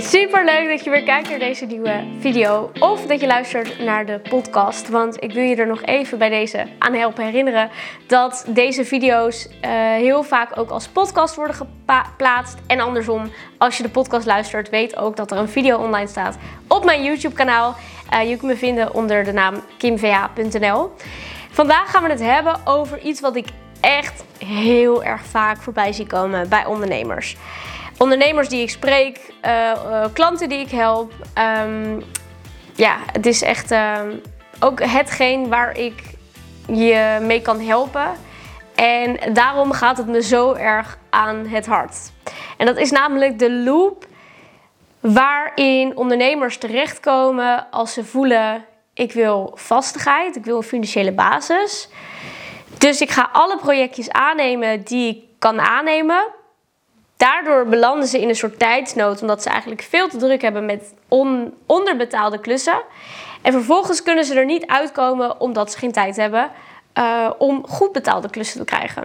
Super leuk dat je weer kijkt naar deze nieuwe video. Of dat je luistert naar de podcast. Want ik wil je er nog even bij deze aan helpen herinneren dat deze video's uh, heel vaak ook als podcast worden geplaatst. En andersom, als je de podcast luistert, weet ook dat er een video online staat op mijn YouTube kanaal. Uh, je kunt me vinden onder de naam kimva.nl. Vandaag gaan we het hebben over iets wat ik echt heel erg vaak voorbij zie komen bij ondernemers ondernemers die ik spreek, uh, uh, klanten die ik help. Um, ja, het is echt uh, ook hetgeen waar ik je mee kan helpen. En daarom gaat het me zo erg aan het hart. En dat is namelijk de loop waarin ondernemers terechtkomen als ze voelen: ik wil vastigheid, ik wil een financiële basis. Dus ik ga alle projectjes aannemen die ik kan aannemen. Daardoor belanden ze in een soort tijdsnood, omdat ze eigenlijk veel te druk hebben met onderbetaalde klussen. En vervolgens kunnen ze er niet uitkomen omdat ze geen tijd hebben uh, om goed betaalde klussen te krijgen.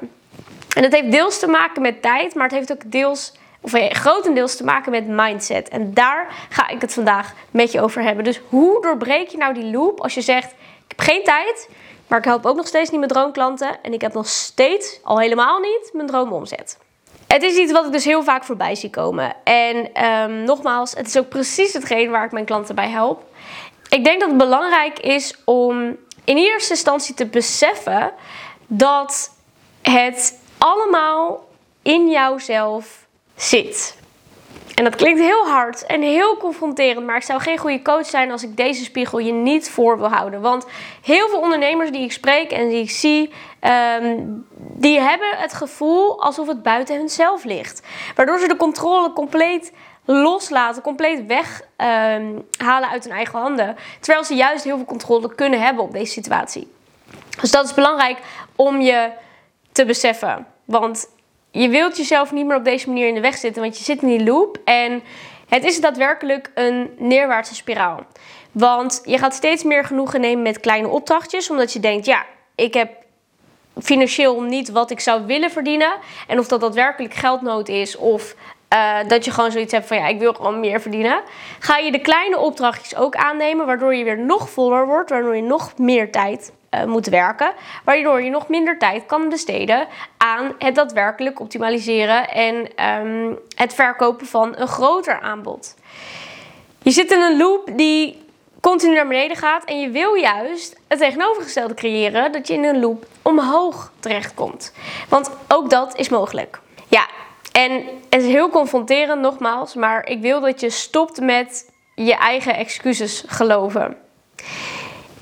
En dat heeft deels te maken met tijd, maar het heeft ook deels, of grotendeels te maken met mindset. En daar ga ik het vandaag met je over hebben. Dus hoe doorbreek je nou die loop als je zegt: Ik heb geen tijd, maar ik help ook nog steeds niet mijn droomklanten. En ik heb nog steeds, al helemaal niet, mijn droomomzet. Het is iets wat ik dus heel vaak voorbij zie komen. En um, nogmaals, het is ook precies hetgeen waar ik mijn klanten bij help. Ik denk dat het belangrijk is om in eerste instantie te beseffen dat het allemaal in jouzelf zit. En dat klinkt heel hard en heel confronterend, maar ik zou geen goede coach zijn als ik deze spiegel je niet voor wil houden. Want heel veel ondernemers die ik spreek en die ik zie, um, die hebben het gevoel alsof het buiten hunzelf ligt. Waardoor ze de controle compleet loslaten, compleet weghalen um, uit hun eigen handen. Terwijl ze juist heel veel controle kunnen hebben op deze situatie. Dus dat is belangrijk om je te beseffen. Want je wilt jezelf niet meer op deze manier in de weg zitten, want je zit in die loop. En het is daadwerkelijk een neerwaartse spiraal. Want je gaat steeds meer genoegen nemen met kleine opdrachtjes, omdat je denkt, ja, ik heb financieel niet wat ik zou willen verdienen. En of dat daadwerkelijk geldnood is of uh, dat je gewoon zoiets hebt van ja, ik wil gewoon meer verdienen. Ga je de kleine opdrachtjes ook aannemen, waardoor je weer nog voller wordt, waardoor je nog meer tijd uh, moet werken. Waardoor je nog minder tijd kan besteden aan het daadwerkelijk optimaliseren en um, het verkopen van een groter aanbod. Je zit in een loop die continu naar beneden gaat. En je wil juist het tegenovergestelde creëren, dat je in een loop omhoog terechtkomt. Want ook dat is mogelijk. Ja, en het is heel confronterend nogmaals, maar ik wil dat je stopt met je eigen excuses geloven.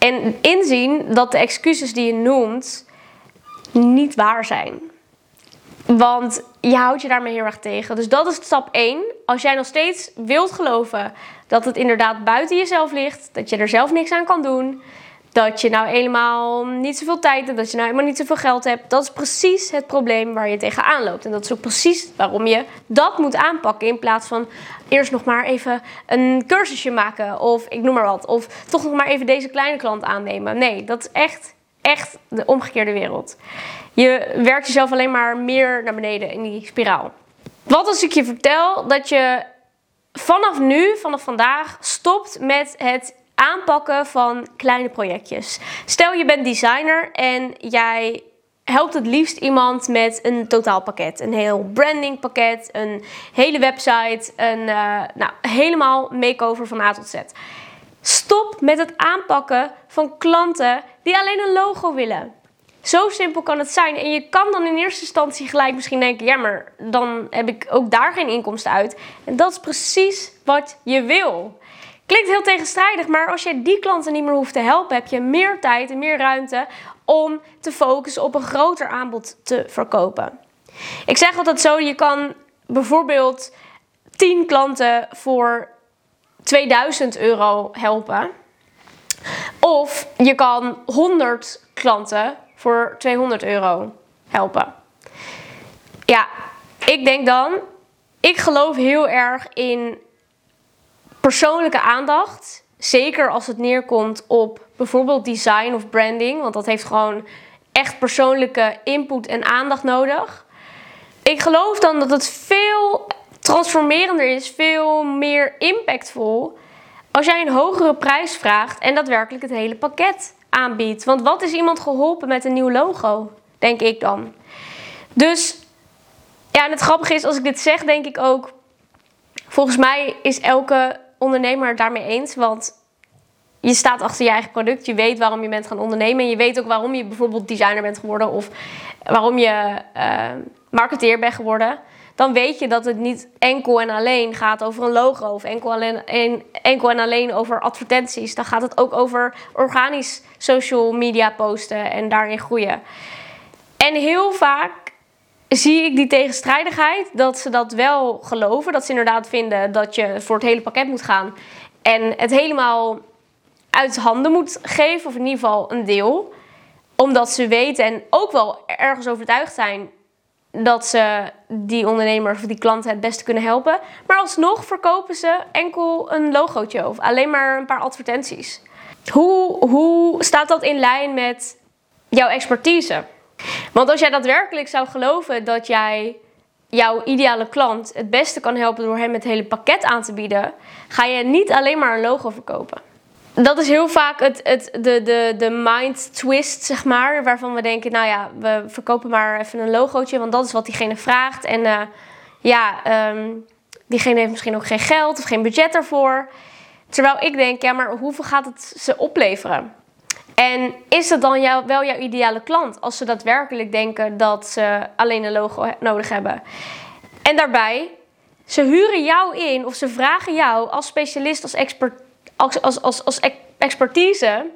En inzien dat de excuses die je noemt niet waar zijn. Want je houdt je daarmee heel erg tegen. Dus dat is stap 1. Als jij nog steeds wilt geloven dat het inderdaad buiten jezelf ligt, dat je er zelf niks aan kan doen, dat je nou helemaal niet zoveel tijd hebt, dat je nou helemaal niet zoveel geld hebt, dat is precies het probleem waar je tegenaan loopt. En dat is ook precies waarom je dat moet aanpakken in plaats van eerst nog maar even een cursusje maken of ik noem maar wat. Of toch nog maar even deze kleine klant aannemen. Nee, dat is echt, echt de omgekeerde wereld. Je werkt jezelf alleen maar meer naar beneden in die spiraal. Wat als ik je vertel dat je vanaf nu, vanaf vandaag, stopt met het aanpakken van kleine projectjes. Stel je bent designer en jij helpt het liefst iemand met een totaalpakket. Een heel brandingpakket, een hele website, een uh, nou, helemaal makeover van A tot Z. Stop met het aanpakken van klanten die alleen een logo willen. Zo simpel kan het zijn. En je kan dan in eerste instantie gelijk misschien denken: ja, maar dan heb ik ook daar geen inkomsten uit. En dat is precies wat je wil. Klinkt heel tegenstrijdig, maar als je die klanten niet meer hoeft te helpen, heb je meer tijd en meer ruimte om te focussen op een groter aanbod te verkopen. Ik zeg altijd zo: je kan bijvoorbeeld 10 klanten voor 2000 euro helpen. Of je kan 100 klanten voor 200 euro helpen. Ja, ik denk dan, ik geloof heel erg in persoonlijke aandacht. Zeker als het neerkomt op bijvoorbeeld design of branding, want dat heeft gewoon echt persoonlijke input en aandacht nodig. Ik geloof dan dat het veel transformerender is, veel meer impactvol als jij een hogere prijs vraagt en daadwerkelijk het hele pakket aanbiedt. Want wat is iemand geholpen met een nieuw logo? Denk ik dan. Dus ja, en het grappige is, als ik dit zeg, denk ik ook. Volgens mij is elke ondernemer daarmee eens. Want je staat achter je eigen product. Je weet waarom je bent gaan ondernemen. En je weet ook waarom je bijvoorbeeld designer bent geworden. Of waarom je uh, marketeer bent geworden. Dan weet je dat het niet enkel en alleen gaat over een logo. Of enkel, alleen, enkel en alleen over advertenties. Dan gaat het ook over organisch social media posten en daarin groeien. En heel vaak zie ik die tegenstrijdigheid. Dat ze dat wel geloven. Dat ze inderdaad vinden dat je voor het hele pakket moet gaan. En het helemaal uit handen moet geven. Of in ieder geval een deel. Omdat ze weten en ook wel ergens overtuigd zijn dat ze die ondernemer of die klant het beste kunnen helpen. Maar alsnog verkopen ze enkel een logootje of alleen maar een paar advertenties. Hoe, hoe staat dat in lijn met jouw expertise? Want als jij daadwerkelijk zou geloven dat jij jouw ideale klant het beste kan helpen door hem het hele pakket aan te bieden, ga je niet alleen maar een logo verkopen. Dat is heel vaak het, het, de, de, de mind twist, zeg maar. Waarvan we denken, nou ja, we verkopen maar even een logootje, want dat is wat diegene vraagt. En uh, ja, um, diegene heeft misschien ook geen geld of geen budget daarvoor. Terwijl ik denk, ja, maar hoeveel gaat het ze opleveren? En is dat dan jou, wel jouw ideale klant als ze daadwerkelijk denken dat ze alleen een logo nodig hebben? En daarbij, ze huren jou in of ze vragen jou als specialist, als, expert, als, als, als, als expertise,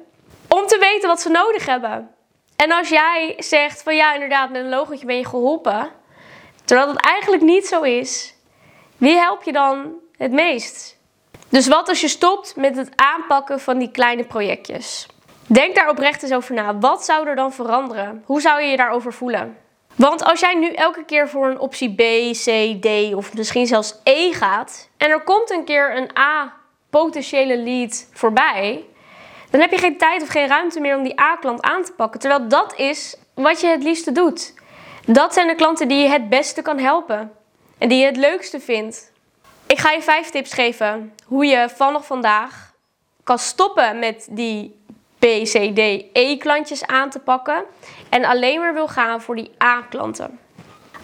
om te weten wat ze nodig hebben. En als jij zegt van ja, inderdaad, met een logootje ben je geholpen, terwijl dat eigenlijk niet zo is, wie help je dan het meest? Dus wat als je stopt met het aanpakken van die kleine projectjes? Denk daar oprecht eens over na. Wat zou er dan veranderen? Hoe zou je je daarover voelen? Want als jij nu elke keer voor een optie B, C, D of misschien zelfs E gaat en er komt een keer een A potentiële lead voorbij, dan heb je geen tijd of geen ruimte meer om die A-klant aan te pakken. Terwijl dat is wat je het liefste doet. Dat zijn de klanten die je het beste kan helpen en die je het leukste vindt. Ik ga je vijf tips geven hoe je vanaf vandaag kan stoppen met die B, C, D, E klantjes aan te pakken en alleen maar wil gaan voor die A klanten.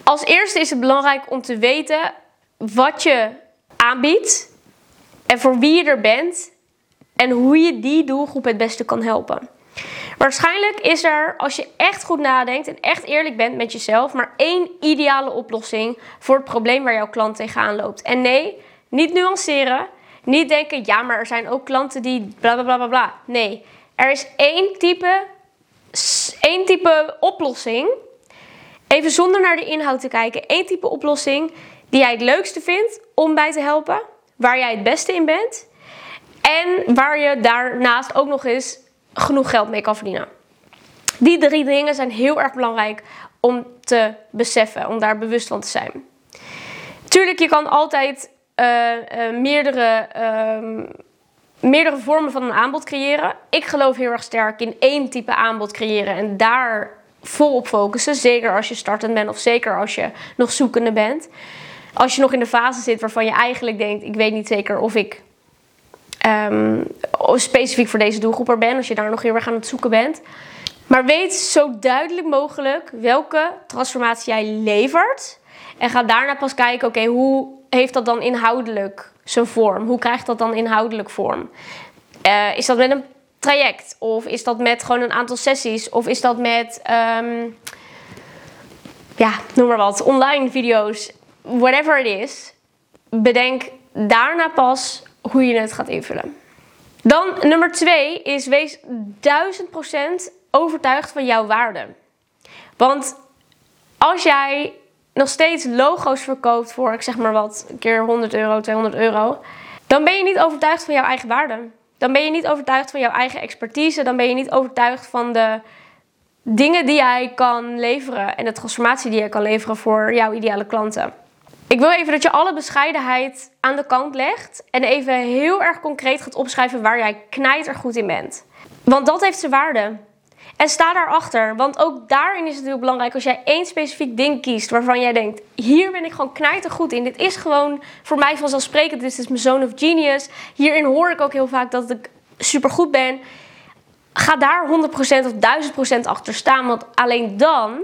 Als eerste is het belangrijk om te weten wat je aanbiedt en voor wie je er bent en hoe je die doelgroep het beste kan helpen. Waarschijnlijk is er, als je echt goed nadenkt en echt eerlijk bent met jezelf, maar één ideale oplossing voor het probleem waar jouw klant tegenaan loopt. En nee, niet nuanceren. Niet denken, ja, maar er zijn ook klanten die bla bla bla bla. Nee, er is één type, één type oplossing. Even zonder naar de inhoud te kijken. één type oplossing die jij het leukste vindt om bij te helpen. Waar jij het beste in bent. En waar je daarnaast ook nog eens genoeg geld mee kan verdienen. Die drie dingen zijn heel erg belangrijk om te beseffen, om daar bewust van te zijn. Tuurlijk, je kan altijd uh, uh, meerdere uh, meerdere vormen van een aanbod creëren. Ik geloof heel erg sterk in één type aanbod creëren en daar vol op focussen. Zeker als je startend bent of zeker als je nog zoekende bent. Als je nog in de fase zit waarvan je eigenlijk denkt: ik weet niet zeker of ik um, specifiek voor deze doelgroep er ben. Als je daar nog heel erg aan het zoeken bent. Maar weet zo duidelijk mogelijk welke transformatie jij levert. En ga daarna pas kijken: oké, hoe heeft dat dan inhoudelijk zijn vorm? Hoe krijgt dat dan inhoudelijk vorm? Uh, is dat met een traject? Of is dat met gewoon een aantal sessies? Of is dat met, um, ja, noem maar wat, online video's? Whatever it is. Bedenk daarna pas hoe je het gaat invullen. Dan nummer twee is wees 1000% overtuigd van jouw waarde. Want als jij nog steeds logo's verkoopt voor, ik zeg maar wat, een keer 100 euro, 200 euro, dan ben je niet overtuigd van jouw eigen waarde. Dan ben je niet overtuigd van jouw eigen expertise. Dan ben je niet overtuigd van de dingen die jij kan leveren en de transformatie die jij kan leveren voor jouw ideale klanten. Ik wil even dat je alle bescheidenheid aan de kant legt en even heel erg concreet gaat opschrijven waar jij knijter goed in bent. Want dat heeft zijn waarde. En sta daarachter. Want ook daarin is het heel belangrijk als jij één specifiek ding kiest waarvan jij denkt: hier ben ik gewoon knijtergoed in. Dit is gewoon voor mij vanzelfsprekend. Dit is mijn zone of genius. Hierin hoor ik ook heel vaak dat ik supergoed ben. Ga daar 100% of 1000% achter staan. Want alleen dan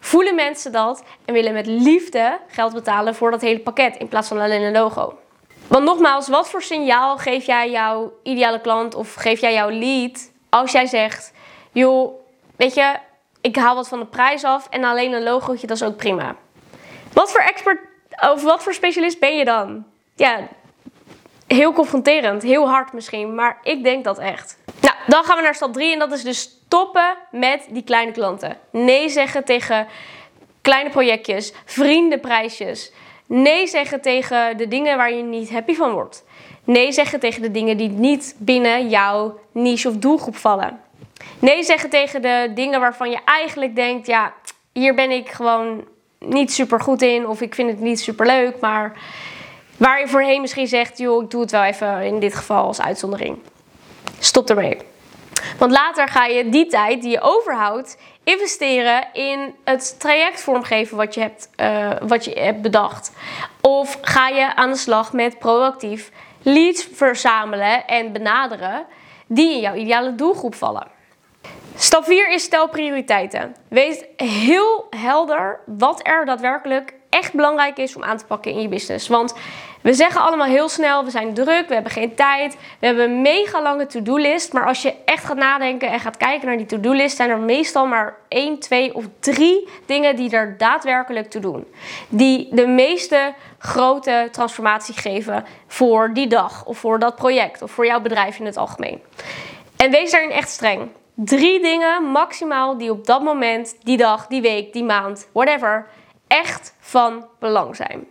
voelen mensen dat en willen met liefde geld betalen voor dat hele pakket in plaats van alleen een logo. Want nogmaals, wat voor signaal geef jij jouw ideale klant of geef jij jouw lead als jij zegt: joh, weet je, ik haal wat van de prijs af en alleen een logootje, dat is ook prima. Wat voor expert of wat voor specialist ben je dan? Ja, heel confronterend, heel hard misschien, maar ik denk dat echt. Nou, dan gaan we naar stap 3 en dat is dus stoppen met die kleine klanten. Nee zeggen tegen kleine projectjes, vriendenprijsjes. Nee zeggen tegen de dingen waar je niet happy van wordt. Nee zeggen tegen de dingen die niet binnen jouw niche of doelgroep vallen. Nee zeggen tegen de dingen waarvan je eigenlijk denkt: ja, hier ben ik gewoon niet super goed in of ik vind het niet super leuk, maar waar je voorheen misschien zegt: joh, ik doe het wel even in dit geval als uitzondering. Stop ermee. Want later ga je die tijd die je overhoudt investeren in het traject vormgeven wat je hebt, uh, wat je hebt bedacht. Of ga je aan de slag met proactief leads verzamelen en benaderen die in jouw ideale doelgroep vallen. Stap 4 is stel prioriteiten. Wees heel helder wat er daadwerkelijk echt belangrijk is om aan te pakken in je business. Want we zeggen allemaal heel snel, we zijn druk, we hebben geen tijd, we hebben een mega lange to-do-list. Maar als je echt gaat nadenken en gaat kijken naar die to-do-list, zijn er meestal maar 1, 2 of 3 dingen die er daadwerkelijk toe doen. Die de meeste grote transformatie geven voor die dag of voor dat project of voor jouw bedrijf in het algemeen. En wees daarin echt streng. Drie dingen maximaal die op dat moment, die dag, die week, die maand, whatever, echt van belang zijn.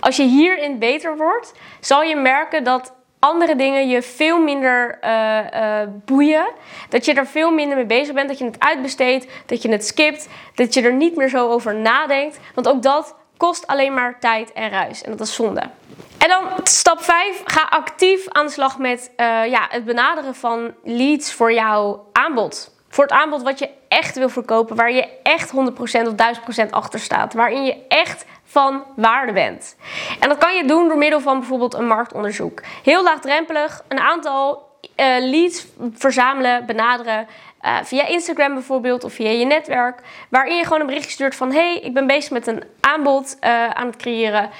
Als je hierin beter wordt, zal je merken dat andere dingen je veel minder uh, uh, boeien. Dat je er veel minder mee bezig bent. Dat je het uitbesteedt. Dat je het skipt. Dat je er niet meer zo over nadenkt. Want ook dat kost alleen maar tijd en ruis. En dat is zonde. En dan stap 5. Ga actief aan de slag met uh, ja, het benaderen van leads voor jouw aanbod. Voor het aanbod wat je echt wil verkopen. Waar je echt 100% of 1000% achter staat. Waarin je echt van waarde bent. En dat kan je doen door middel van bijvoorbeeld een marktonderzoek. Heel laagdrempelig, een aantal uh, leads verzamelen, benaderen. Uh, via Instagram bijvoorbeeld of via je netwerk. Waarin je gewoon een berichtje stuurt van: hey, ik ben bezig met een aanbod uh, aan het creëren.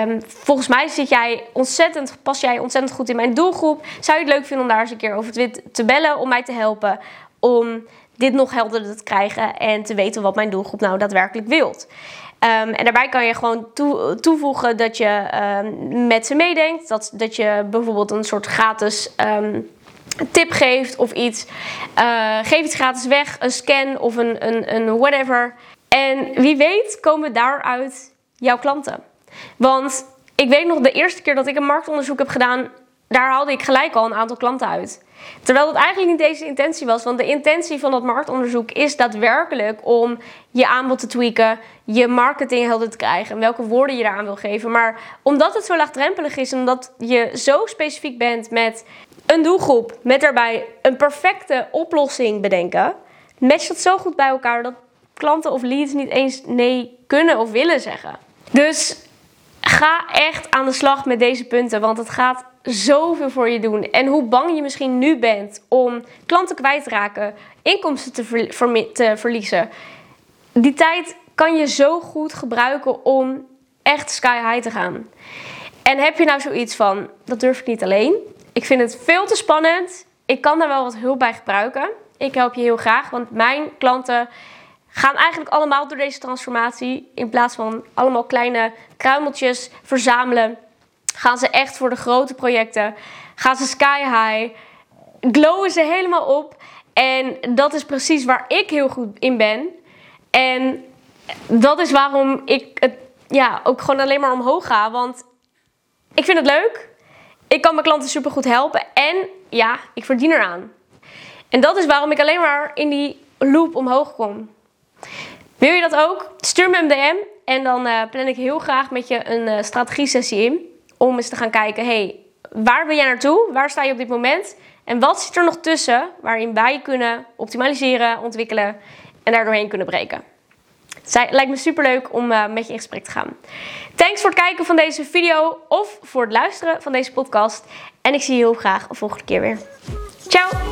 Um, volgens mij zit jij ontzettend, pas jij ontzettend goed in mijn doelgroep. Zou je het leuk vinden om daar eens een keer over te bellen om mij te helpen? Om dit nog helderder te krijgen en te weten wat mijn doelgroep nou daadwerkelijk wilt. Um, en daarbij kan je gewoon toe, toevoegen dat je um, met ze meedenkt. Dat, dat je bijvoorbeeld een soort gratis tip geeft of iets. Uh, geef iets gratis weg, een scan of een, een, een whatever. En wie weet komen daaruit jouw klanten. Want ik weet nog de eerste keer dat ik een marktonderzoek heb gedaan, daar haalde ik gelijk al een aantal klanten uit. Terwijl dat eigenlijk niet deze intentie was. Want de intentie van dat marktonderzoek is daadwerkelijk om je aanbod te tweaken, je marketing helder te krijgen en welke woorden je daaraan wil geven. Maar omdat het zo laagdrempelig is omdat je zo specifiek bent met een doelgroep, met daarbij een perfecte oplossing bedenken, matcht dat zo goed bij elkaar dat klanten of leads niet eens nee kunnen of willen zeggen. Dus ga echt aan de slag met deze punten, want het gaat zoveel voor je doen. En hoe bang je misschien nu bent om klanten kwijt te raken, inkomsten te, te verliezen. Die tijd kan je zo goed gebruiken om echt sky high te gaan. En heb je nou zoiets van, dat durf ik niet alleen. Ik vind het veel te spannend. Ik kan daar wel wat hulp bij gebruiken. Ik help je heel graag, want mijn klanten gaan eigenlijk allemaal door deze transformatie. In plaats van allemaal kleine kruimeltjes verzamelen Gaan ze echt voor de grote projecten? Gaan ze sky high? Glowen ze helemaal op? En dat is precies waar ik heel goed in ben. En dat is waarom ik het ja, ook gewoon alleen maar omhoog ga. Want ik vind het leuk. Ik kan mijn klanten super goed helpen. En ja, ik verdien eraan. En dat is waarom ik alleen maar in die loop omhoog kom. Wil je dat ook? Stuur me een DM. En dan uh, plan ik heel graag met je een uh, strategie sessie in om eens te gaan kijken, hey, waar wil jij naartoe? Waar sta je op dit moment? En wat zit er nog tussen waarin wij kunnen optimaliseren, ontwikkelen en daardoorheen kunnen breken? Het lijkt me super leuk om uh, met je in gesprek te gaan. Thanks voor het kijken van deze video of voor het luisteren van deze podcast. En ik zie je heel graag een volgende keer weer. Ciao!